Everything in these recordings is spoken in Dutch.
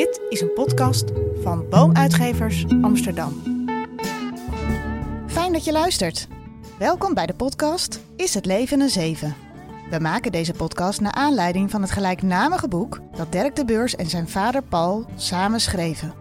Dit is een podcast van Boomuitgevers Amsterdam. Fijn dat je luistert. Welkom bij de podcast Is het leven een zeven? We maken deze podcast naar aanleiding van het gelijknamige boek dat Dirk de Beurs en zijn vader Paul samen schreven.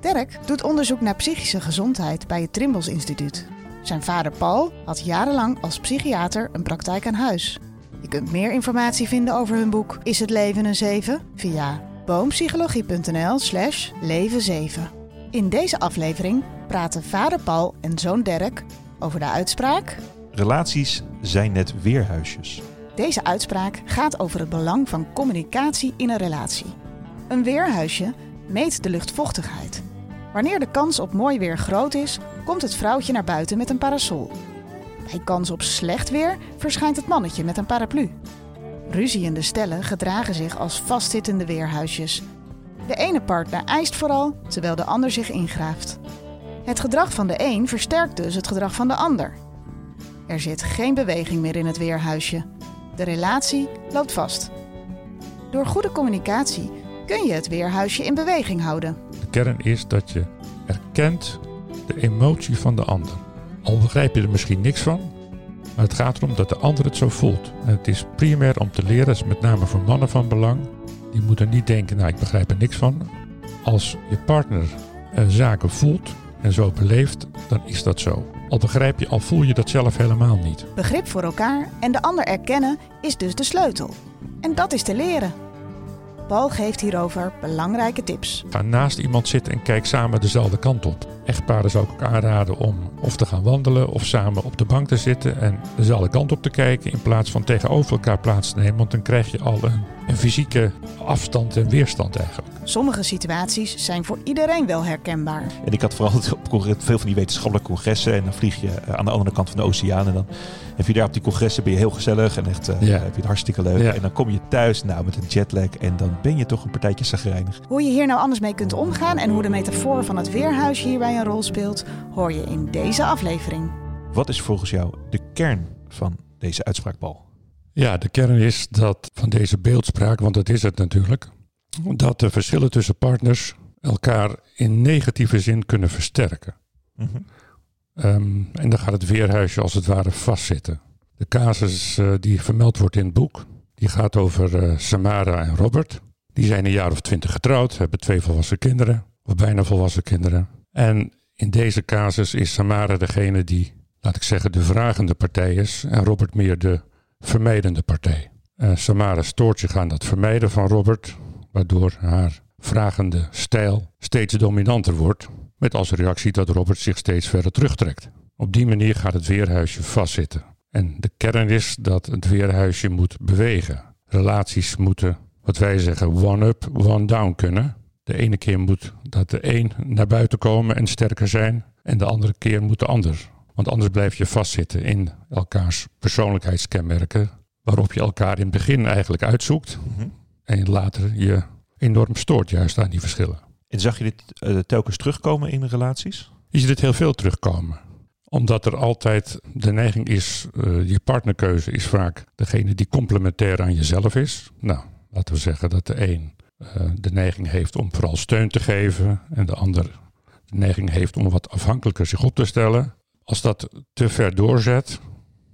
Dirk doet onderzoek naar psychische gezondheid bij het Trimbos Instituut. Zijn vader Paul had jarenlang als psychiater een praktijk aan huis. Je kunt meer informatie vinden over hun boek Is het leven een zeven via boompsychologie.nl slash leven 7. In deze aflevering praten vader Paul en zoon Dirk over de uitspraak... Relaties zijn net weerhuisjes. Deze uitspraak gaat over het belang van communicatie in een relatie. Een weerhuisje meet de luchtvochtigheid. Wanneer de kans op mooi weer groot is, komt het vrouwtje naar buiten met een parasol. Bij kans op slecht weer verschijnt het mannetje met een paraplu. Ruziende stellen gedragen zich als vastzittende weerhuisjes. De ene partner eist vooral, terwijl de ander zich ingraaft. Het gedrag van de een versterkt dus het gedrag van de ander. Er zit geen beweging meer in het weerhuisje. De relatie loopt vast. Door goede communicatie kun je het weerhuisje in beweging houden. De kern is dat je erkent de emotie van de ander. Al begrijp je er misschien niks van, maar het gaat erom dat de ander het zo voelt. En het is primair om te leren, dat is met name voor mannen van belang. Die moeten niet denken, nou ik begrijp er niks van. Als je partner eh, zaken voelt en zo beleeft, dan is dat zo. Al begrijp je, al voel je dat zelf helemaal niet. Begrip voor elkaar en de ander erkennen is dus de sleutel. En dat is te leren. Paul geeft hierover belangrijke tips. Ga naast iemand zitten en kijk samen dezelfde kant op. Echtparen zou ik ook aanraden om of te gaan wandelen of samen op de bank te zitten en dezelfde kant op te kijken in plaats van tegenover elkaar plaats te nemen. Want dan krijg je al een, een fysieke afstand en weerstand eigenlijk. Sommige situaties zijn voor iedereen wel herkenbaar. En ik had vooral op veel van die wetenschappelijke congressen. En dan vlieg je eh, aan de andere kant van de oceaan. En dan heb je daar op die congressen ben je heel gezellig. En echt eh, Ja. heb je het hartstikke leuk. Ja. En dan kom je thuis nou, met een jetlag. En dan ben je toch een partijtje zagrijnig. Hoe je hier nou anders mee kunt omgaan en hoe de metafoor van het weerhuisje hierbij een rol speelt, hoor je in deze aflevering. Wat is volgens jou de kern van deze uitspraak, Paul? Ja, de kern is dat van deze beeldspraak, want dat is het natuurlijk, dat de verschillen tussen partners elkaar in negatieve zin kunnen versterken. Mhm. Ehm, en dan gaat het weerhuisje als het ware vastzitten. De casus eh, die vermeld wordt in het boek, die gaat over eh, Samara en Robert. Die zijn een jaar of twintig getrouwd, hebben twee volwassen kinderen, of bijna volwassen kinderen. En in deze casus is Samara degene die, laat ik zeggen, de vragende partij is en Robert meer de vermijdende partij. Eh, Samara stoort zich aan dat vermijden van Robert, waardoor haar vragende stijl steeds dominanter wordt, met als reactie dat Robert zich steeds verder terugtrekt. Op die manier gaat het weerhuisje vastzitten. En de kern is dat het weerhuisje moet bewegen. Relaties moeten, wat wij zeggen, one-up, one-down kunnen. De ene keer moet dat de een naar buiten komen en sterker zijn, en de andere keer moet de ander. Want anders blijf je vastzitten in elkaars persoonlijkheidskenmerken, waarop je elkaar in het begin eigenlijk uitzoekt Mhm. En later je enorm stoort juist aan die verschillen. En zag je dit eh, telkens terugkomen in relaties? Je ziet het heel veel terugkomen. Omdat er altijd de neiging is, eh, je partnerkeuze is vaak degene die complementair aan jezelf is. Nou, laten we zeggen dat de een eh, de neiging heeft om vooral steun te geven en de ander de neiging heeft om wat afhankelijker zich op te stellen. Als dat te ver doorzet,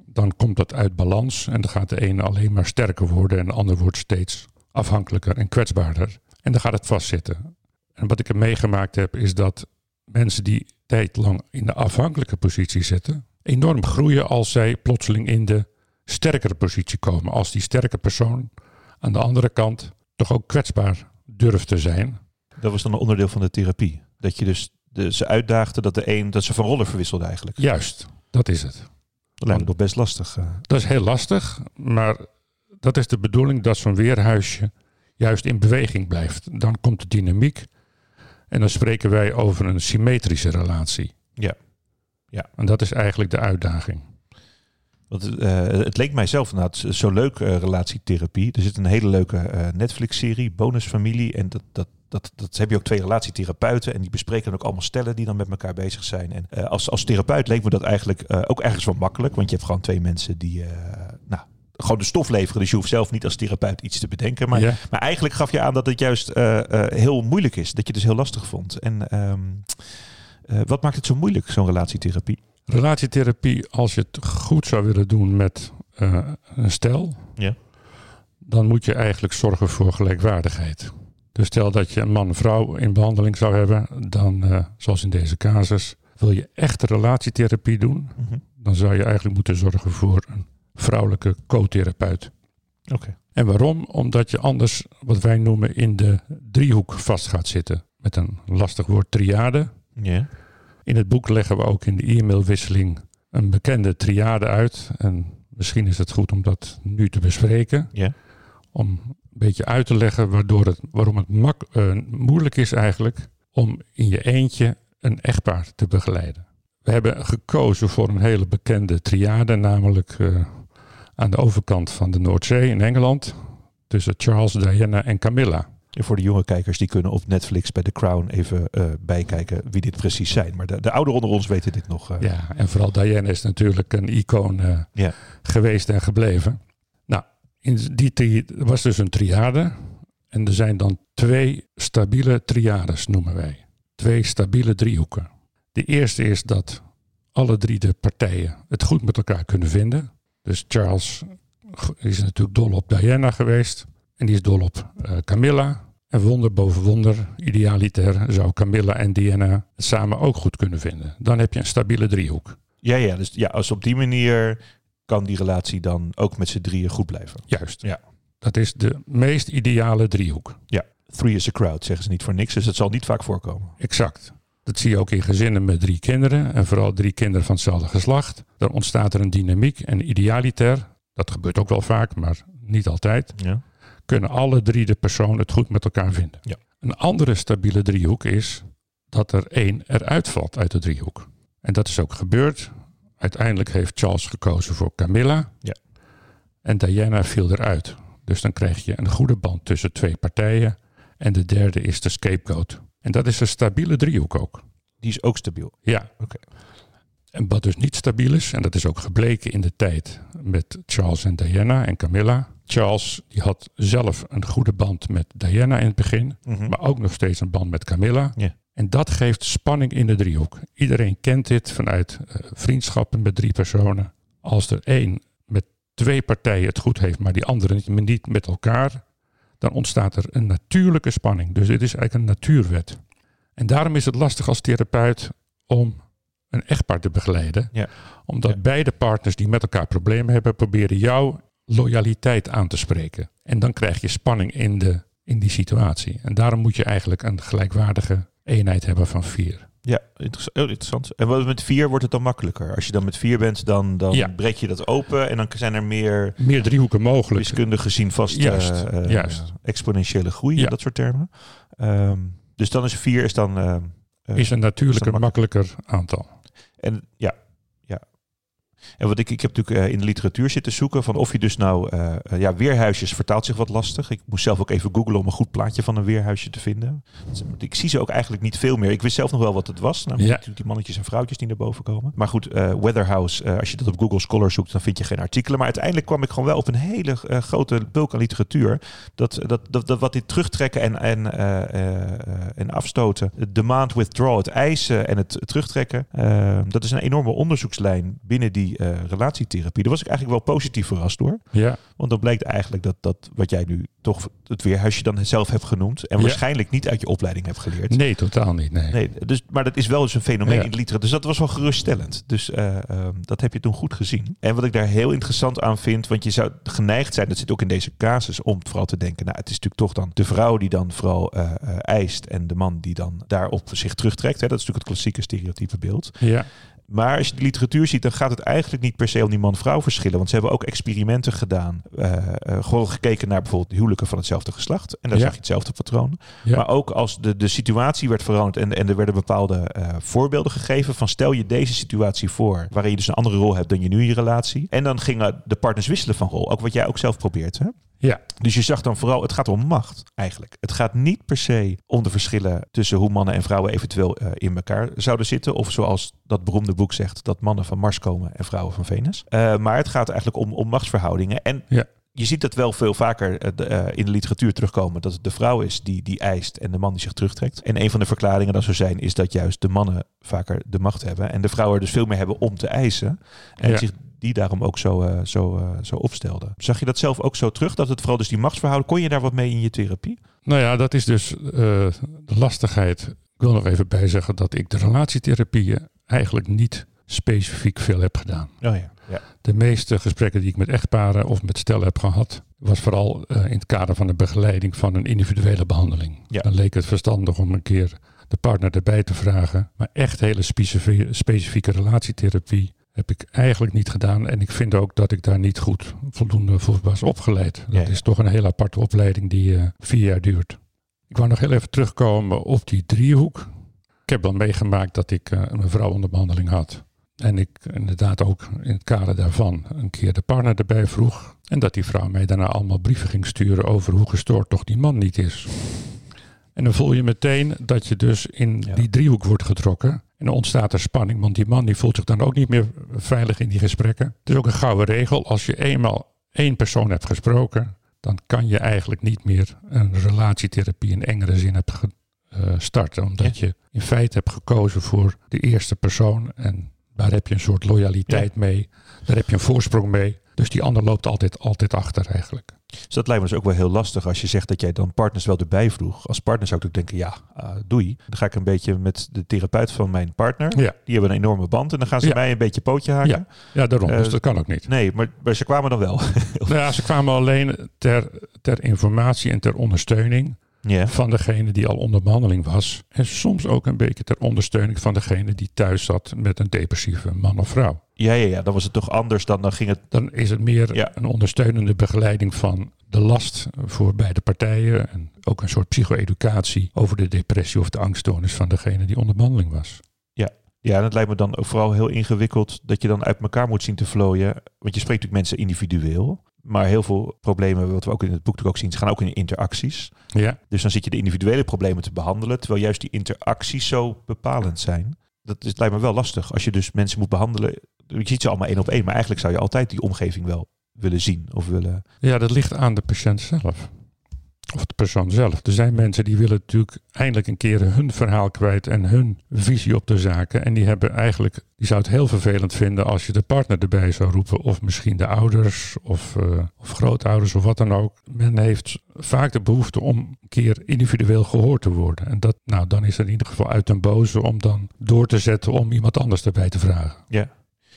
dan komt dat uit balans en dan gaat de ene alleen maar sterker worden en de ander wordt steeds afhankelijker en kwetsbaarder. En dan gaat het vastzitten. En wat ik er meegemaakt heb, is dat mensen die tijdlang in de afhankelijke positie zitten, enorm groeien als zij plotseling in de sterkere positie komen. Als die sterke persoon aan de andere kant toch ook kwetsbaar durft te zijn. Dat was dan een onderdeel van de therapie. Dat je dus de, ze uitdaagde dat de een dat ze van rollen verwisselde eigenlijk. Juist, dat is het. Dat lijkt me nog best lastig. eh. Dat is heel lastig, maar dat is de bedoeling dat zo'n weerhuisje juist in beweging blijft. Dan komt de dynamiek en dan spreken wij over een symmetrische relatie. Ja. Ja. En dat is eigenlijk de uitdaging. Want eh, het leek mij zelf inderdaad zo leuk, eh, relatietherapie. Er zit een hele leuke eh, Netflix-serie, Bonusfamilie. En dat, dat, dat, dat heb je ook twee relatietherapeuten. En die bespreken dan ook allemaal stellen die dan met elkaar bezig zijn. En als, als therapeut leek me dat eigenlijk ook ergens wel makkelijk. Want je hebt gewoon twee mensen die gewoon de stof leveren. Dus je hoeft zelf niet als therapeut iets te bedenken. Maar, Ja. maar eigenlijk gaf je aan dat het juist eh, eh, heel moeilijk is. Dat je het dus heel lastig vond. En ehm, eh, wat maakt het zo moeilijk, zo'n relatietherapie? Relatietherapie, als je het goed zou willen doen met een stel, Ja. dan moet je eigenlijk zorgen voor gelijkwaardigheid. Dus stel dat je een man en vrouw in behandeling zou hebben, dan, zoals in deze casus, wil je echte relatietherapie doen, Mhm. dan zou je eigenlijk moeten zorgen voor een vrouwelijke co-therapeut. Oké. En waarom? Omdat je anders wat wij noemen in de driehoek vast gaat zitten. Met een lastig woord triade. Ja. In het boek leggen we ook in de e-mailwisseling een bekende triade uit. En misschien is het goed om dat nu te bespreken. Ja. Om een beetje uit te leggen waardoor het, waarom het mak, eh, moeilijk is eigenlijk om in je eentje een echtpaar te begeleiden. We hebben gekozen voor een hele bekende triade, namelijk eh, aan de overkant van de Noordzee in Engeland. Tussen Charles, Diana en Camilla. En voor de jonge kijkers, die kunnen op Netflix bij The Crown even eh, bijkijken wie dit precies zijn. Maar de, de ouderen onder ons weten dit nog. eh. Ja, en vooral Diana is natuurlijk een icoon eh, geweest en gebleven. Nou, in die was dus een triade. En er zijn dan twee stabiele triades, noemen wij. Twee stabiele driehoeken. De eerste is dat alle drie de partijen het goed met elkaar kunnen vinden. Dus Charles is natuurlijk dol op Diana geweest. En die is dol op eh, Camilla. En wonder boven wonder, idealiter, zou Camilla en Diana het samen ook goed kunnen vinden. Dan heb je een stabiele driehoek. Ja, ja, dus ja, als op die manier kan die relatie dan ook met z'n drieën goed blijven. Juist. Ja. Dat is de meest ideale driehoek. Three is a crowd, zeggen ze niet voor niks. Dus dat zal niet vaak voorkomen. Exact. Dat zie je ook in gezinnen met drie kinderen. En vooral drie kinderen van hetzelfde geslacht. Dan ontstaat er een dynamiek. En idealiter, dat gebeurt ook wel vaak, maar niet altijd. Ja. Kunnen alle drie de personen het goed met elkaar vinden. Ja. Een andere stabiele driehoek is dat er één eruit valt uit de driehoek. En dat is ook gebeurd. Uiteindelijk heeft Charles gekozen voor Camilla. Ja. En Diana viel eruit. Dus dan krijg je een goede band tussen twee partijen. En de derde is de scapegoat. En dat is een stabiele driehoek ook. Die is ook stabiel. Ja. Oké. En wat dus niet stabiel is, en dat is ook gebleken in de tijd met Charles en Diana en Camilla. Charles die had zelf een goede band met Diana in het begin, Mhm. maar ook nog steeds een band met Camilla. Ja. En dat geeft spanning in de driehoek. Iedereen kent dit vanuit eh, vriendschappen met drie personen. Als er één met twee partijen het goed heeft, maar die andere niet met elkaar, dan ontstaat er een natuurlijke spanning. Dus dit is eigenlijk een natuurwet. En daarom is het lastig als therapeut om een echtpaar te begeleiden. Ja. Omdat Ja. beide partners die met elkaar problemen hebben, proberen jouw loyaliteit aan te spreken. En dan krijg je spanning in, de, in die situatie. En daarom moet je eigenlijk een gelijkwaardige eenheid hebben van vier. Ja, interess- oh, interessant. En wat met vier wordt het dan makkelijker? Als je dan met vier bent, dan, dan Ja. breek je dat open en dan zijn er meer Meer driehoeken mogelijk. wiskundig gezien vast eh, Juist, eh, juist. exponentiële groei Ja. dat soort termen. Ehm, dus dan is vier is dan eh, eh, Is een natuurlijker, Is makkelijker aantal. En ja. En wat ik, ik heb natuurlijk eh, in de literatuur zitten zoeken van of je dus nou, eh, eh, ja, weerhuisjes vertaalt zich wat lastig. Ik moest zelf ook even googlen om een goed plaatje van een weerhuisje te vinden. Dus, Ik zie ze ook eigenlijk niet veel meer. Ik wist zelf nog wel wat het was. Namelijk Ja. natuurlijk die mannetjes en vrouwtjes die naar boven komen. Maar goed, Weatherhouse, als je dat op Google Scholar zoekt, dan vind je geen artikelen. Maar uiteindelijk kwam ik gewoon wel op een hele grote bulk aan literatuur. Dat, dat, dat, dat wat dit terugtrekken en, en, en afstoten, het demand withdrawal, het eisen en het terugtrekken, dat is een enorme onderzoekslijn binnen die eh, relatietherapie. Daar was ik eigenlijk wel positief verrast door. Ja, Want dan blijkt eigenlijk dat, dat wat jij nu toch het weerhuisje dan zelf hebt genoemd en Ja. waarschijnlijk niet uit je opleiding hebt geleerd. nee, totaal niet. Nee. Nee, dus, maar dat is wel eens een fenomeen Ja. in de literatuur. Dus dat was wel geruststellend. Dus eh, ehm, dat heb je toen goed gezien. En wat ik daar heel interessant aan vind, want je zou geneigd zijn, dat zit ook in deze casus, om vooral te denken, nou het is natuurlijk toch dan de vrouw die dan vooral eh, eist en de man die dan daarop zich terugtrekt. Hè. Dat is natuurlijk het klassieke stereotype beeld. Ja, Maar als je de literatuur ziet, dan gaat het eigenlijk niet per se om die man-vrouw verschillen. Want ze hebben ook experimenten gedaan. eh, eh, gewoon gekeken naar bijvoorbeeld huwelijken van hetzelfde geslacht. En daar Ja. zag je hetzelfde patroon. ja. Maar ook als de, de situatie werd veranderd en, en er werden bepaalde eh, voorbeelden gegeven van stel je deze situatie voor, waarin je dus een andere rol hebt dan je nu in je relatie. En dan gingen de partners wisselen van rol. Ook wat jij ook zelf probeert. Hè? Ja. Dus je zag dan vooral, het gaat om macht eigenlijk. Het gaat niet per se om de verschillen tussen hoe mannen en vrouwen eventueel uh, in elkaar zouden zitten. Of zoals dat beroemde boek zegt, dat mannen van Mars komen en vrouwen van Venus. Uh, maar het gaat eigenlijk om, om machtsverhoudingen. En ja je ziet dat wel veel vaker uh, in de literatuur terugkomen. Dat het de vrouw is die, die eist en de man die zich terugtrekt. En een van de verklaringen dat zo zijn is dat juist de mannen vaker de macht hebben. En de vrouwen dus veel meer hebben om te eisen. En Ja. zich die daarom ook zo, uh, zo, uh, zo opstelden. Zag je dat zelf ook zo terug? Dat het vooral dus die machtsverhouding... Kon je daar wat mee in je therapie? Nou ja, dat is dus uh, de lastigheid. Ik wil nog even bijzeggen dat ik de relatietherapieën eigenlijk niet specifiek veel heb gedaan. Oh ja. ja. De meeste gesprekken die ik met echtparen of met stellen heb gehad, was vooral uh, in het kader van de begeleiding van een individuele behandeling. Ja. Dan leek het verstandig om een keer de partner erbij te vragen. Maar echt hele specifieke, specifieke relatietherapie heb ik eigenlijk niet gedaan. En ik vind ook dat ik daar niet goed voldoende voor was opgeleid. Dat Ja, ja. is toch een hele aparte opleiding die uh, vier jaar duurt. Ik wou nog heel even terugkomen op die driehoek. Ik heb wel meegemaakt dat ik uh, een vrouw onder behandeling had. En ik inderdaad ook in het kader daarvan een keer de partner erbij vroeg. En dat die vrouw mij daarna allemaal brieven ging sturen over hoe gestoord toch die man niet is. En dan voel je meteen dat je dus in Ja. die driehoek wordt getrokken. En dan ontstaat er spanning, want die man die voelt zich dan ook niet meer veilig in die gesprekken. Het is ook een gouden regel. Als je eenmaal één persoon hebt gesproken, dan kan je eigenlijk niet meer een relatietherapie in engere zin hebben gestart. Omdat je in feite hebt gekozen voor de eerste persoon. En daar heb je een soort loyaliteit mee. Daar heb je een voorsprong mee. Dus die ander loopt altijd, altijd achter eigenlijk. Dus dat lijkt me dus ook wel heel lastig als je zegt dat jij dan partners wel erbij vroeg. Als partner zou ik ook denken, ja, uh, doei. Dan ga ik een beetje met de therapeut van mijn partner. Ja. Die hebben een enorme band en dan gaan ze Ja. mij een beetje pootje haken. Ja, ja daarom. Uh, dus dat kan ook niet. Nee, maar, maar ze kwamen dan wel. Nou ja, ze kwamen alleen ter, ter informatie en ter ondersteuning van degene die al onder behandeling was. En soms ook een beetje ter ondersteuning van degene die thuis zat met een depressieve man of vrouw. Ja, ja, ja, dan was het toch anders dan, dan ging het... Dan is het meer Ja. een ondersteunende begeleiding van de last voor beide partijen. En ook een soort psycho-educatie over de depressie of de angststoornis van degene die onder behandeling was. Ja, en het lijkt me dan ook vooral heel ingewikkeld dat je dan uit elkaar moet zien te vlooien. Want je spreekt natuurlijk mensen individueel. Maar heel veel problemen, wat we ook in het boek ook zien, gaan ook in interacties. Ja, Dus dan zit je de individuele problemen te behandelen, terwijl juist die interacties zo bepalend zijn. Dat is, lijkt me wel lastig als je dus mensen moet behandelen. Je ziet ze allemaal één op één, maar eigenlijk zou je altijd die omgeving wel willen zien of willen. ja dat ligt aan de patiënt zelf. Of de persoon zelf. Er zijn mensen die willen natuurlijk eindelijk een keer hun verhaal kwijt en hun visie op de zaken. En die hebben eigenlijk, die zou het heel vervelend vinden als je de partner erbij zou roepen. Of misschien de ouders of, uh, of grootouders of wat dan ook. Men heeft vaak de behoefte om een keer individueel gehoord te worden. En dat, nou, dan is het in ieder geval uit den boze om dan door te zetten om iemand anders erbij te vragen. Ja.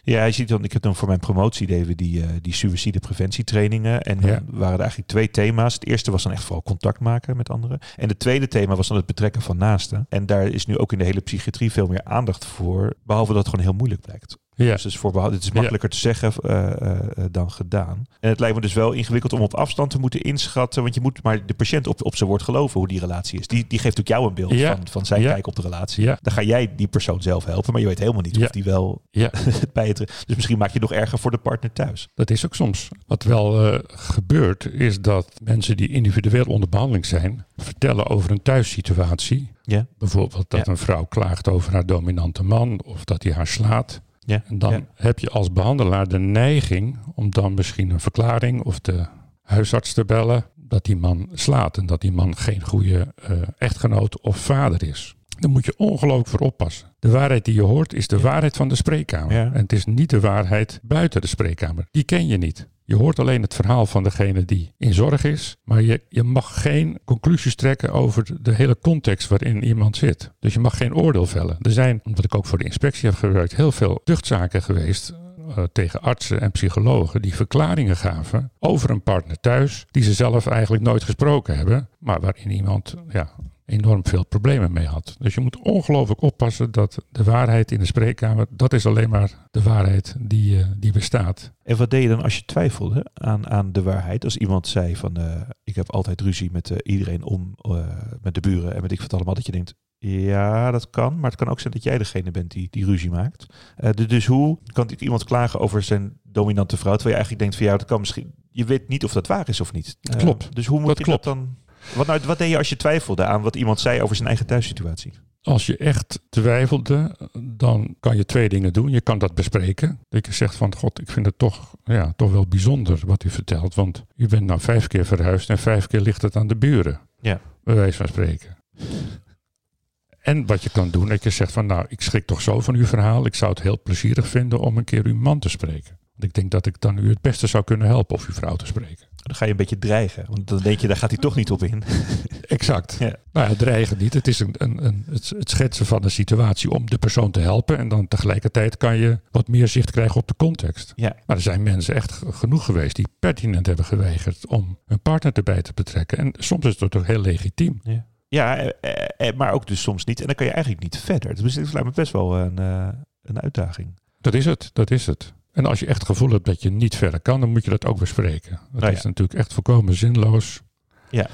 Ja, je ziet dan, ik heb dan voor mijn promotie deden we die, uh, die suïcidepreventietrainingen. En dan Ja. waren er eigenlijk twee thema's. Het eerste was dan echt vooral contact maken met anderen. En het tweede thema was dan het betrekken van naasten. En daar is nu ook in de hele psychiatrie veel meer aandacht voor. Behalve dat het gewoon heel moeilijk blijkt. Ja. Dus het is, het is makkelijker te zeggen uh, uh, dan gedaan. En het lijkt me dus wel ingewikkeld om op afstand te moeten inschatten. Want je moet maar de patiënt op, op zijn woord geloven hoe die relatie is. Die, die geeft ook jou een beeld Ja. van, van zijn kijk op de relatie. Dan ga jij die persoon zelf helpen. Maar je weet helemaal niet of die wel bij het. Dus misschien maak je het nog erger voor de partner thuis. Dat is ook soms. Wat wel uh, gebeurt, is dat mensen die individueel onder behandeling zijn, vertellen over een thuissituatie. Ja. Bijvoorbeeld dat een vrouw klaagt over haar dominante man of dat hij haar slaat. Ja. En dan ja. heb je als behandelaar de neiging om dan misschien een verklaring of de huisarts te bellen dat die man slaat en dat die man geen goede uh, echtgenoot of vader is. Daar moet je ongelooflijk voor oppassen. De waarheid die je hoort is de waarheid van de spreekkamer. Ja. En het is niet de waarheid buiten de spreekkamer. Die ken je niet. Je hoort alleen het verhaal van degene die in zorg is, maar je, je mag geen conclusies trekken over de hele context waarin iemand zit. Dus je mag geen oordeel vellen. Er zijn, omdat ik ook voor de inspectie heb gewerkt, heel veel tuchtzaken geweest uh, tegen artsen en psychologen die verklaringen gaven over een partner thuis die ze zelf eigenlijk nooit gesproken hebben, maar waarin iemand ja, enorm veel problemen mee had. Dus je moet ongelooflijk oppassen dat de waarheid in de spreekkamer, dat is alleen maar de waarheid die, uh, die bestaat. En wat deed je dan als je twijfelde aan, aan de waarheid? Als iemand zei van uh, ik heb altijd ruzie met uh, iedereen om, met de buren en met ik wat allemaal, dat je denkt, Ja, dat kan. Maar het kan ook zijn dat jij degene bent die, die ruzie maakt. Uh, dus hoe kan iemand klagen over zijn dominante vrouw? Terwijl je eigenlijk denkt van ja, dat kan misschien. Je weet niet of dat waar is of niet. Uh, klopt. Dus hoe moet dat je klopt. dat dan. Wat, nou, wat deed je als je twijfelde aan wat iemand zei over zijn eigen thuissituatie? Als je echt twijfelde, dan kan je twee dingen doen. Je kan dat bespreken. Dat je zegt van, god, ik vind het toch, ja, toch wel bijzonder wat u vertelt. Want u bent nou vijf keer verhuisd en vijf keer ligt het aan de buren. Ja. Bij wijze van spreken. En wat je kan doen, dat je zegt van, nou, ik schrik toch zo van uw verhaal. Ik zou het heel plezierig vinden om een keer uw man te spreken. Want ik denk dat ik dan u het beste zou kunnen helpen of uw vrouw te spreken. Dan ga je een beetje dreigen. Want dan denk je, daar gaat hij toch niet op in. Exact. Ja. Nou ja, dreigen niet. Het is een, een, een, het, het schetsen van een situatie om de persoon te helpen. En dan tegelijkertijd kan je wat meer zicht krijgen op de context. Ja. Maar er zijn mensen echt genoeg geweest die pertinent hebben geweigerd om hun partner erbij te betrekken. En soms is dat toch heel legitiem. Ja. Ja, eh, eh, maar ook dus soms niet. En dan kan je eigenlijk niet verder. Dus het lijkt me best wel een, een uitdaging. Dat is het, dat is het. En als je echt het gevoel hebt dat je niet verder kan, dan moet je dat ook bespreken. Dat Nou ja. is natuurlijk echt volkomen zinloos. Ja.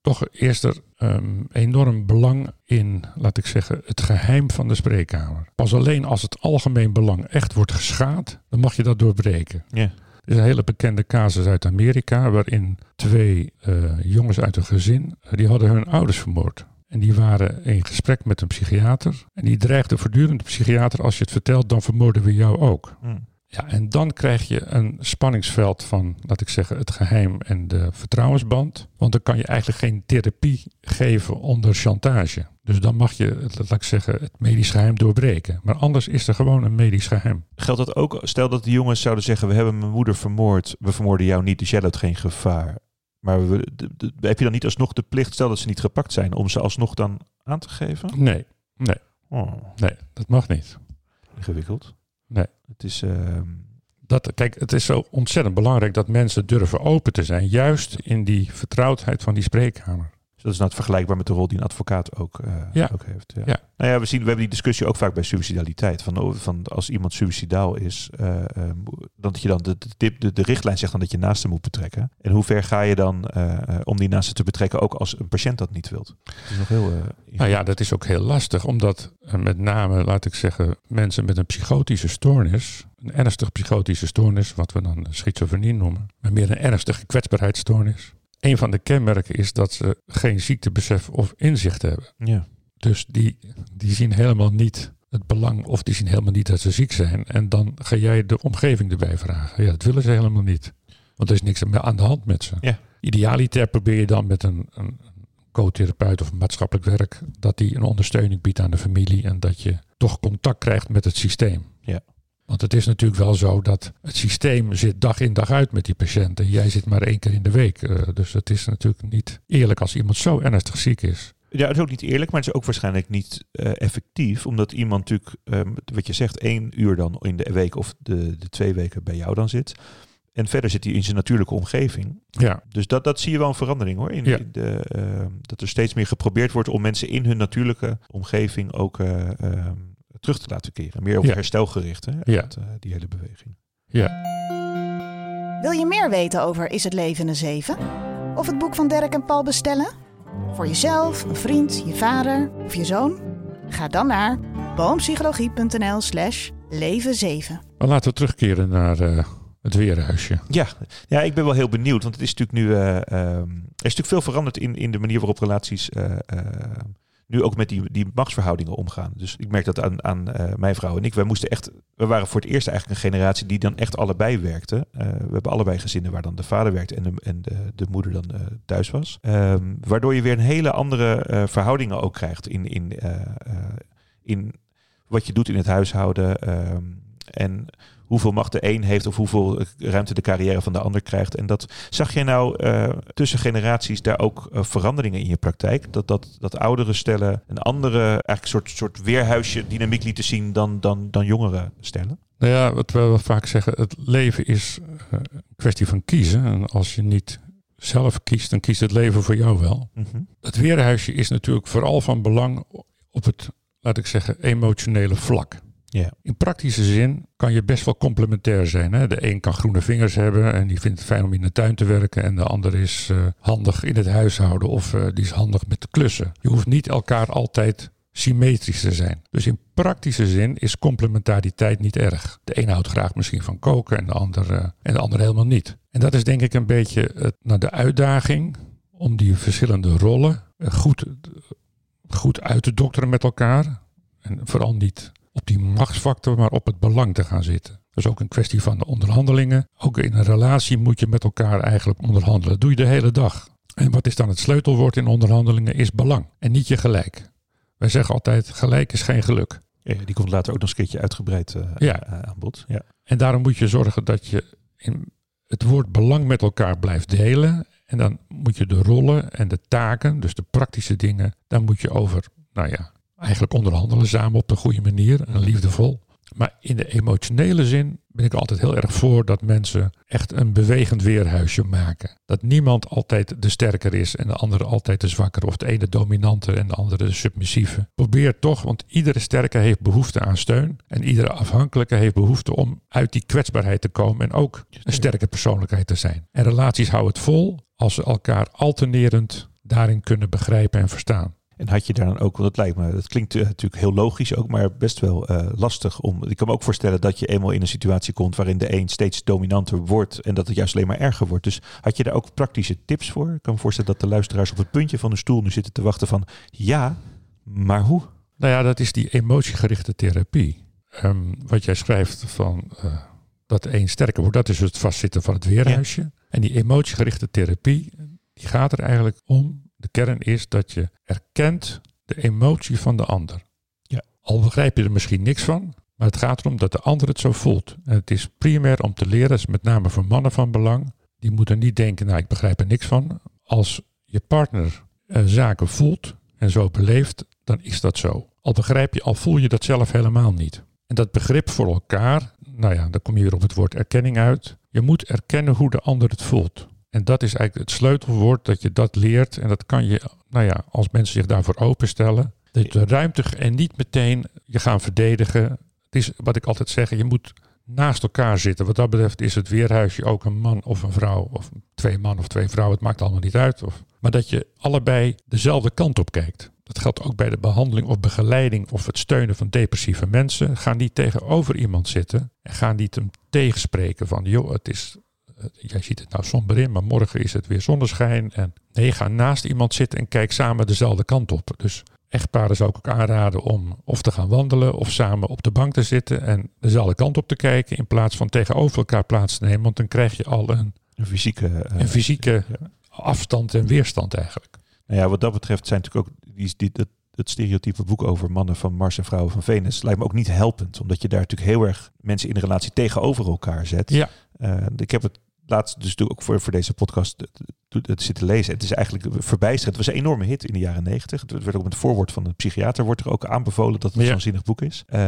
Toch eerst er um, enorm belang in, laat ik zeggen, het geheim van de spreekkamer. Pas alleen als het algemeen belang echt wordt geschaad, dan mag je dat doorbreken. Ja. Er is een hele bekende casus uit Amerika waarin twee uh, jongens uit een gezin, die hadden hun ouders vermoord. En die waren in gesprek met een psychiater. En die dreigde voortdurend de psychiater, als je het vertelt, dan vermoorden we jou ook. Mm. Ja, en dan krijg je een spanningsveld van, laat ik zeggen, het geheim en de vertrouwensband. Want dan kan je eigenlijk geen therapie geven onder chantage. Dus dan mag je, laat ik zeggen, het medisch geheim doorbreken. Maar anders is er gewoon een medisch geheim. Geldt dat ook, stel dat de jongens zouden zeggen, we hebben mijn moeder vermoord, we vermoorden jou niet, dus jij loopt geen gevaar. Maar we, de, de, heb je dan niet alsnog de plicht, stel dat ze niet gepakt zijn, om ze alsnog dan aan te geven? Nee, nee, Oh, nee, dat mag niet. ingewikkeld. Nee. Het is... ehm, Dat, kijk, het is zo ontzettend belangrijk dat mensen durven open te zijn. Juist in die vertrouwdheid van die spreekkamer. Dus dat is nou vergelijkbaar met de rol die een advocaat ook, uh, Ja. ook heeft. Ja. Ja. Nou ja, we, zien, we hebben die discussie ook vaak bij suicidaliteit. Van, oh, van als iemand suicidaal is, uh, dat je dan de, de, de, de richtlijn zegt dan dat je naasten moet betrekken. En hoe ver ga je dan om die naasten te betrekken, ook als een patiënt dat niet wilt? Dat is nog heel. nou ja, dat is ook heel lastig, omdat met name, laat ik zeggen, mensen met een psychotische stoornis, een ernstige psychotische stoornis, wat we dan schizofrenie noemen, maar meer een ernstige kwetsbaarheidsstoornis. Een van de kenmerken is dat ze geen ziektebesef of inzicht hebben. Ja. Dus die, die zien helemaal niet het belang of die zien helemaal niet dat ze ziek zijn. En dan ga jij de omgeving erbij vragen. Ja, dat willen ze helemaal niet. Want er is niks aan de hand met ze. Ja. Idealiter probeer je dan met een, een co-therapeut of maatschappelijk werk... dat die een ondersteuning biedt aan de familie... en dat je toch contact krijgt met het systeem. Ja. Want het is natuurlijk wel zo dat het systeem zit dag in dag uit met die patiënt. En jij zit maar één keer in de week. Uh, dus het is natuurlijk niet eerlijk als iemand zo ernstig ziek is. Ja, het is ook niet eerlijk, maar het is ook waarschijnlijk niet uh, effectief. Omdat iemand natuurlijk, um, wat je zegt, één uur dan in de week of de, de twee weken bij jou dan zit. En verder zit hij in zijn natuurlijke omgeving. Ja. Dus dat, dat zie je wel een verandering hoor. In, Ja. in de, uh, dat er steeds meer geprobeerd wordt om mensen in hun natuurlijke omgeving ook uh, uh, terug te laten keren. Meer op Ja. herstelgericht, hè, Ja. dat, uh, die hele beweging. Ja. Wil je meer weten over Is het leven een zeven? Of het boek van Dirk en Paul bestellen? Voor jezelf, een vriend, je vader of je zoon? Ga dan naar boompsychologie.nl slash leven 7. Maar laten we terugkeren naar uh, het weerhuisje. Ja, ja, ik ben wel heel benieuwd, want het is natuurlijk nu, uh, um, er is natuurlijk veel veranderd in, in de manier waarop relaties uh, nu ook met die, die machtsverhoudingen omgaan. Dus ik merk dat aan, aan uh, mijn vrouw en ik. Wij moesten echt, we waren voor het eerst eigenlijk een generatie die dan echt allebei werkte. Uh, we hebben allebei gezinnen waar dan de vader werkte en de, en de, de moeder dan uh, thuis was. Um, waardoor je weer een hele andere verhoudingen ook krijgt in, in, in wat je doet in het huishouden. Um, en hoeveel macht de een heeft of hoeveel ruimte de carrière van de ander krijgt. En dat zag jij nou uh, tussen generaties daar ook uh, veranderingen in je praktijk? Dat, dat, dat oudere stellen een andere eigenlijk soort, soort weerhuisje dynamiek lieten zien dan, dan, dan jongere stellen? Nou ja, wat we wel vaak zeggen, het leven is uh, een kwestie van kiezen. En als je niet zelf kiest, dan kiest het leven voor jou wel. Mm -hmm. Het weerhuisje is natuurlijk vooral van belang op het, laat ik zeggen, emotionele vlak. In praktische zin kan je best wel complementair zijn. Hè? De een kan groene vingers hebben en die vindt het fijn om in de tuin te werken. En de ander is uh, handig in het huishouden of uh, die is handig met de klussen. Je hoeft niet elkaar altijd symmetrisch te zijn. Dus in praktische zin is complementariteit niet erg. De een houdt graag misschien van koken en de ander, uh, en de ander helemaal niet. En dat is denk ik een beetje nou, de uitdaging om die verschillende rollen goed, goed uit te dokteren met elkaar. En vooral niet op die machtsfactor, maar op het belang te gaan zitten. Dat is ook een kwestie van de onderhandelingen. Ook in een relatie moet je met elkaar eigenlijk onderhandelen. Dat doe je de hele dag. En wat is dan het sleutelwoord in onderhandelingen? Is belang en niet je gelijk. Wij zeggen altijd: gelijk is geen geluk. Ja, die komt later ook nog eens een keertje uitgebreid uh, ja. uh, aan bod. Ja. En daarom moet je zorgen dat je in het woord belang met elkaar blijft delen. En dan moet je de rollen en de taken, dus de praktische dingen, daar moet je over, nou ja, eigenlijk onderhandelen samen op de goede manier en liefdevol. Maar in de emotionele zin ben ik altijd heel erg voor dat mensen echt een bewegend weerhuisje maken. Dat niemand altijd de sterker is en de andere altijd de zwakker. Of de ene dominante en de andere de submissieve. Probeer toch, want iedere sterke heeft behoefte aan steun. En iedere afhankelijke heeft behoefte om uit die kwetsbaarheid te komen. En ook een sterke persoonlijkheid te zijn. En relaties houden het vol als ze elkaar alternerend daarin kunnen begrijpen en verstaan. En had je daar dan ook, want het lijkt me, dat klinkt uh, natuurlijk heel logisch ook, maar best wel uh, lastig om. Ik kan me ook voorstellen dat je eenmaal in een situatie komt waarin de een steeds dominanter wordt en dat het juist alleen maar erger wordt. Dus had je daar ook praktische tips voor? Ik kan me voorstellen dat de luisteraars op het puntje van de stoel nu zitten te wachten van ja, maar hoe? Nou ja, dat is die emotiegerichte therapie. Um, wat jij schrijft van uh, dat de een sterker wordt, dat is het vastzitten van het weerhuisje. Ja. En die emotiegerichte therapie, die gaat er eigenlijk om kern is dat je erkent de emotie van de ander. Ja. Al begrijp je er misschien niks van, maar het gaat erom dat de ander het zo voelt. En het is primair om te leren, is met name voor mannen van belang. Die moeten niet denken, nou ik begrijp er niks van. Als je partner uh, zaken voelt en zo beleeft, dan is dat zo. Al begrijp je, al voel je dat zelf helemaal niet. En dat begrip voor elkaar, nou ja, dan kom je weer op het woord erkenning uit. Je moet erkennen hoe de ander het voelt. En dat is eigenlijk het sleutelwoord dat je dat leert. En dat kan je, nou ja, als mensen zich daarvoor openstellen. Dat de ruimte en niet meteen je gaan verdedigen. Het is wat ik altijd zeg, je moet naast elkaar zitten. Wat dat betreft is het weerhuisje ook een man of een vrouw. Of twee man of twee vrouwen, het maakt allemaal niet uit. Of, maar dat je allebei dezelfde kant op kijkt. Dat geldt ook bij de behandeling of begeleiding of het steunen van depressieve mensen. Ga niet tegenover iemand zitten en ga niet hem tegenspreken van, joh, het is jij ziet het nou somber in, maar morgen is het weer zonneschijn. En nee, ga naast iemand zitten en kijk samen dezelfde kant op. Dus echtparen zou ik ook aanraden om of te gaan wandelen of samen op de bank te zitten en dezelfde kant op te kijken in plaats van tegenover elkaar plaats te nemen. Want dan krijg je al een, een fysieke, uh, een fysieke ja. afstand en weerstand eigenlijk. Nou ja, wat dat betreft zijn natuurlijk ook die, die, dat, het stereotype boek over mannen van Mars en vrouwen van Venus lijkt me ook niet helpend. Omdat je daar natuurlijk heel erg mensen in relatie tegenover elkaar zet. Ja. Uh, ik heb het laatst dus ook voor, voor deze podcast het zitten lezen. Het is eigenlijk verbijsterend. Het was een enorme hit in de jaren negentig. Het werd ook met het voorwoord van de psychiater wordt er ook aanbevolen dat het Ja. zo'n zinnig boek is. Uh,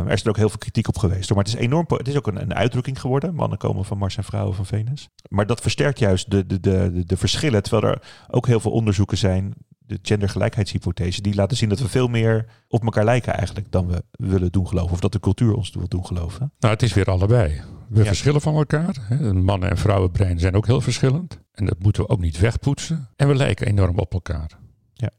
er is er ook heel veel kritiek op geweest. Maar het is enorm. Het is ook een, een uitdrukking geworden. Mannen komen van Mars en vrouwen van Venus. Maar dat versterkt juist de, de, de, de, de verschillen. Terwijl er ook heel veel onderzoeken zijn. De gendergelijkheidshypothese. Die laten zien dat we veel meer op elkaar lijken eigenlijk dan we willen doen geloven. Of dat de cultuur ons wil doen geloven. Nou, het is weer allebei. We Ja. verschillen van elkaar. Hè. Mannen- en vrouwenbrein zijn ook heel verschillend. En dat moeten we ook niet wegpoetsen. En we lijken enorm op elkaar. Ja.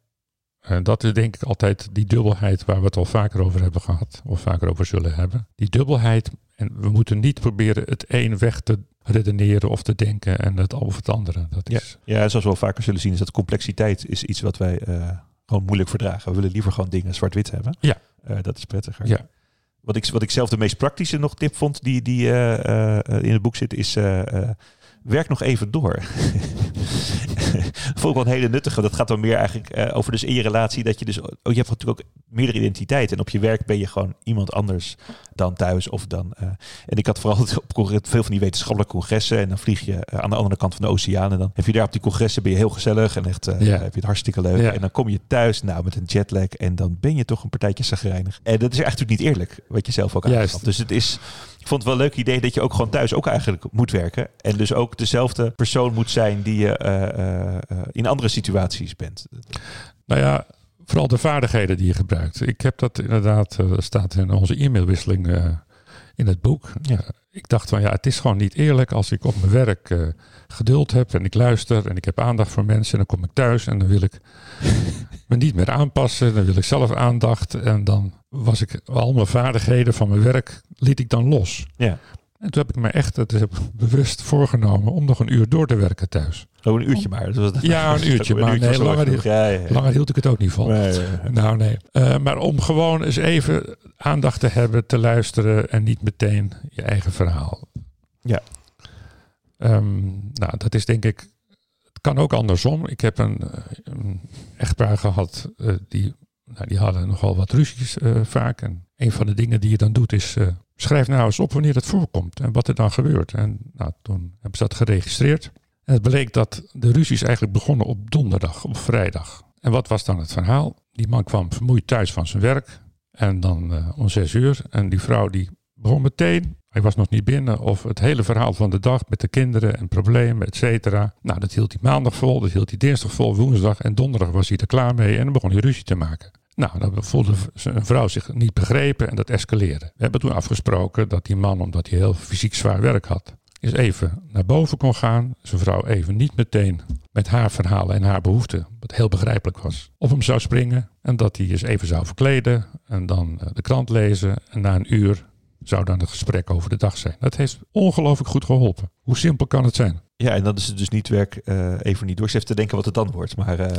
En dat is denk ik altijd die dubbelheid waar we het al vaker over hebben gehad. Of vaker over zullen hebben. Die dubbelheid. En we moeten niet proberen het een weg te redeneren of te denken en het over het andere. Dat Ja. is, Ja, zoals we wel vaker zullen zien, is dat complexiteit is iets wat wij eh, gewoon moeilijk verdragen. We willen liever gewoon dingen zwart-wit hebben. Ja. Eh, dat is prettiger. Ja. Wat ik, wat ik zelf de meest praktische nog tip vond die, die eh, eh, in het boek zit, is eh, eh, werk nog even door. Vond ik wel een hele nuttige. Dat gaat dan meer eigenlijk eh, over dus in je relatie dat je dus... Oh, je hebt natuurlijk ook meerdere identiteiten. En op je werk ben je gewoon iemand anders dan thuis of dan... eh, en ik had vooral op veel van die wetenschappelijke congressen. En dan vlieg je eh, aan de andere kant van de oceaan. En dan heb je daar op die congressen ben je heel gezellig. En echt eh, Ja. heb je het hartstikke leuk. Ja. En dan kom je thuis nou met een jetlag. En dan ben je toch een partijtje zagrijnig. En dat is eigenlijk niet eerlijk. Wat je zelf ook aangaf. Dus het is... Ik vond het wel een leuk idee dat je ook gewoon thuis ook eigenlijk moet werken. En dus ook dezelfde persoon moet zijn die je eh, eh, eh, in andere situaties bent. nou ja, vooral de vaardigheden die je gebruikt. Ik heb dat inderdaad, uh, staat in onze e-mailwisseling in het boek. Ja. Ik dacht van ja, het is gewoon niet eerlijk als ik op mijn werk geduld heb en ik luister en ik heb aandacht voor mensen. En dan kom ik thuis en dan wil ik me niet meer aanpassen. Dan wil ik zelf aandacht en dan was ik al mijn vaardigheden van mijn werk liet ik dan los. Ja. En toen heb ik me echt het heb bewust voorgenomen om nog een uur door te werken thuis. Oh, een uurtje maar. Dat was ja, een uurtje. maar nee, langer, hield, ja, ja, ja. langer hield ik het ook niet vol. Nee, Nou, nee. Uh, maar om gewoon eens even aandacht te hebben, te luisteren en niet meteen je eigen verhaal. Ja. Um, nou, dat is denk ik. Het kan ook andersom. Ik heb een, een echtpaar gehad uh, die, nou, die hadden nogal wat ruzies uh, vaak. En een van de dingen die je dan doet is schrijf nou eens op wanneer het voorkomt en wat er dan gebeurt. En nou, toen hebben ze dat geregistreerd. En het bleek dat de ruzies eigenlijk begonnen op donderdag, op vrijdag. En wat was dan het verhaal? Die man kwam vermoeid thuis van zijn werk. En dan uh, om zes uur. En die vrouw die begon meteen. Hij was nog niet binnen. Of het hele verhaal van de dag met de kinderen en problemen, et cetera. Nou, dat hield hij maandag vol. Dat hield hij dinsdag vol, woensdag. En donderdag was hij er klaar mee. En dan begon hij ruzie te maken. Nou, dan voelde zijn vrouw zich niet begrepen en dat escaleerde. We hebben toen afgesproken dat die man, omdat hij heel fysiek zwaar werk had, eens even naar boven kon gaan. Zijn vrouw even niet meteen met haar verhalen en haar behoeften, wat heel begrijpelijk was, op hem zou springen. En dat hij eens even zou verkleden en dan de krant lezen. En na een uur zou dan het gesprek over de dag zijn. Dat heeft ongelooflijk goed geholpen. Hoe simpel kan het zijn? Ja, en dan is het dus niet werk uh, even niet door. Ze heeft te denken wat het dan wordt. Maar uh, uh,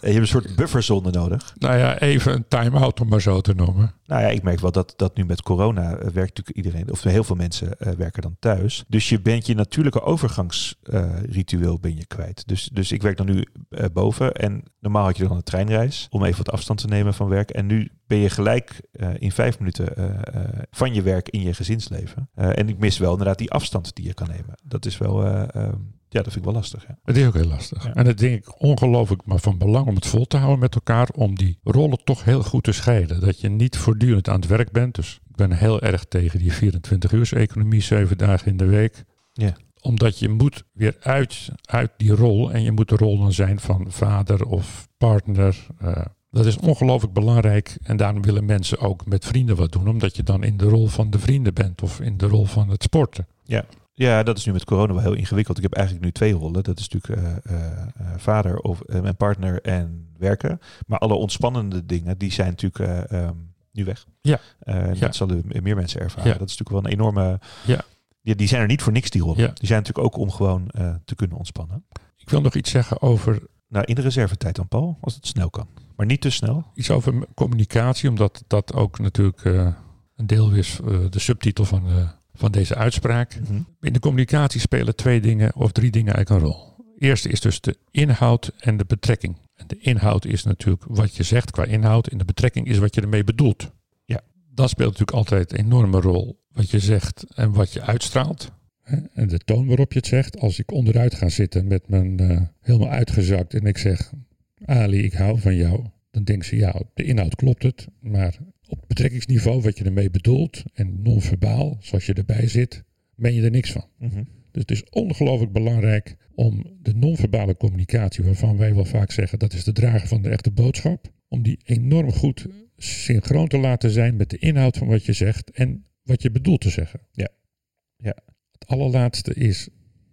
je hebt een soort bufferzone nodig. Nou ja, even een time-out om maar zo te noemen. Nou ja, ik merk wel dat, dat nu met corona werkt natuurlijk iedereen, of heel veel mensen werken dan thuis. Dus je bent je natuurlijke overgangsritueel ben je kwijt. Dus, dus ik werk dan nu boven en normaal had je dan een treinreis om even wat afstand te nemen van werk. En nu ben je gelijk in vijf minuten van je werk in je gezinsleven. en ik mis wel inderdaad die afstand die je kan nemen. Dat is wel... Ja, dat vind ik wel lastig. Ja. Het is ook heel lastig. Ja. En dat denk ik ongelooflijk maar van belang om het vol te houden met elkaar. Om die rollen toch heel goed te scheiden. Dat je niet voortdurend aan het werk bent. Dus ik ben heel erg tegen die 24 uur economie, zeven dagen in de week. Ja. Omdat je moet weer uit, uit die rol. En je moet de rol dan zijn van vader of partner. Uh, dat is ongelooflijk belangrijk. En daarom willen mensen ook met vrienden wat doen. Omdat je dan in de rol van de vrienden bent. Of in de rol van het sporten. Ja. Ja, dat is nu met corona wel heel ingewikkeld. Ik heb eigenlijk nu twee rollen. Dat is natuurlijk uh, uh, vader of mijn partner en werken. Maar alle ontspannende dingen, die zijn natuurlijk um, nu weg. Ja. ja. Dat zullen meer mensen ervaren. Ja. Dat is natuurlijk wel een enorme... Ja. Ja, die zijn er niet voor niks, die rollen. Die zijn natuurlijk ook om gewoon te kunnen ontspannen. Ik wil nog iets zeggen over... Nou, in de reservetijd dan, Paul, als het snel kan. Maar niet te snel. Iets over communicatie, omdat dat ook natuurlijk een deel is, de subtitel van van deze uitspraak. Mm -hmm. In de communicatie spelen twee dingen of drie dingen eigenlijk een rol. Eerste is dus de inhoud en de betrekking. En de inhoud is natuurlijk wat je zegt qua inhoud. En de betrekking is wat je ermee bedoelt. Ja. Dat speelt natuurlijk altijd een enorme rol. Wat je zegt en wat je uitstraalt. En de toon waarop je het zegt. Als ik onderuit ga zitten met mijn uh, helemaal uitgezakt en ik zeg... Ali, ik hou van jou. Dan denkt ze, ja, de inhoud klopt het. Maar op betrekkingsniveau, wat je ermee bedoelt, en non-verbaal, zoals je erbij zit, ben je er niks van. Mm -hmm. Dus het is ongelooflijk belangrijk om de non-verbale communicatie, waarvan wij wel vaak zeggen dat is de drager van de echte boodschap, om die enorm goed synchroon te laten zijn met de inhoud van wat je zegt en wat je bedoelt te zeggen. Ja. ja. Het allerlaatste is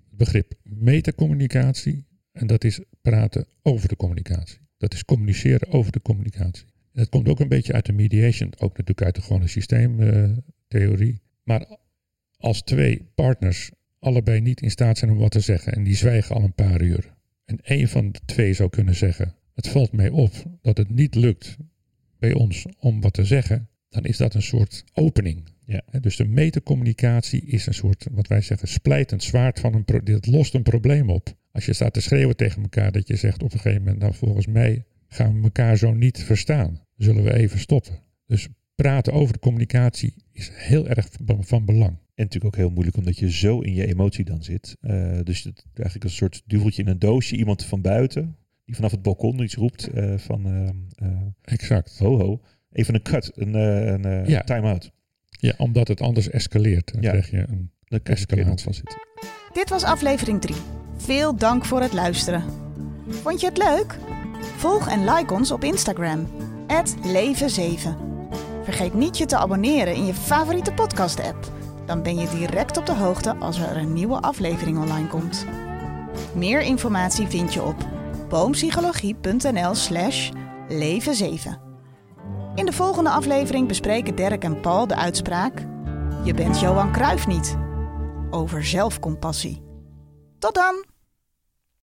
het begrip metacommunicatie en dat is praten over de communicatie. Dat is communiceren over de communicatie. Dat komt ook een beetje uit de mediation, ook natuurlijk uit de gewone systeemtheorie. Maar als twee partners allebei niet in staat zijn om wat te zeggen en die zwijgen al een paar uur. En één van de twee zou kunnen zeggen: Het valt mij op dat het niet lukt bij ons om wat te zeggen. Dan is dat een soort opening. Ja. Dus de metacommunicatie is een soort, wat wij zeggen, splijtend zwaard van een pro- dit lost een probleem op. Als je staat te schreeuwen tegen elkaar, dat je zegt op een gegeven moment, nou volgens mij gaan we elkaar zo niet verstaan. Zullen we even stoppen. Dus praten over de communicatie is heel erg van belang. En natuurlijk ook heel moeilijk omdat je zo in je emotie dan zit. Uh, dus het, eigenlijk een soort duveltje in een doosje. Iemand van buiten die vanaf het balkon iets roept uh, van... Uh, exact. Ho ho. Even een cut, een, een ja. time-out. Ja, omdat het anders escaleert. Dan ja. krijg je een Dan krijg je escalatie. van zitten. Dit was aflevering 3. Veel dank voor het luisteren. Vond je het leuk? Volg en like ons op Instagram, leven7. Vergeet niet je te abonneren in je favoriete podcast-app. Dan ben je direct op de hoogte als er een nieuwe aflevering online komt. Meer informatie vind je op boompsychologie.nl slash leven7. In de volgende aflevering bespreken Dirk en Paul de uitspraak... Je bent Johan Cruijff niet. Over zelfcompassie. Tot dan!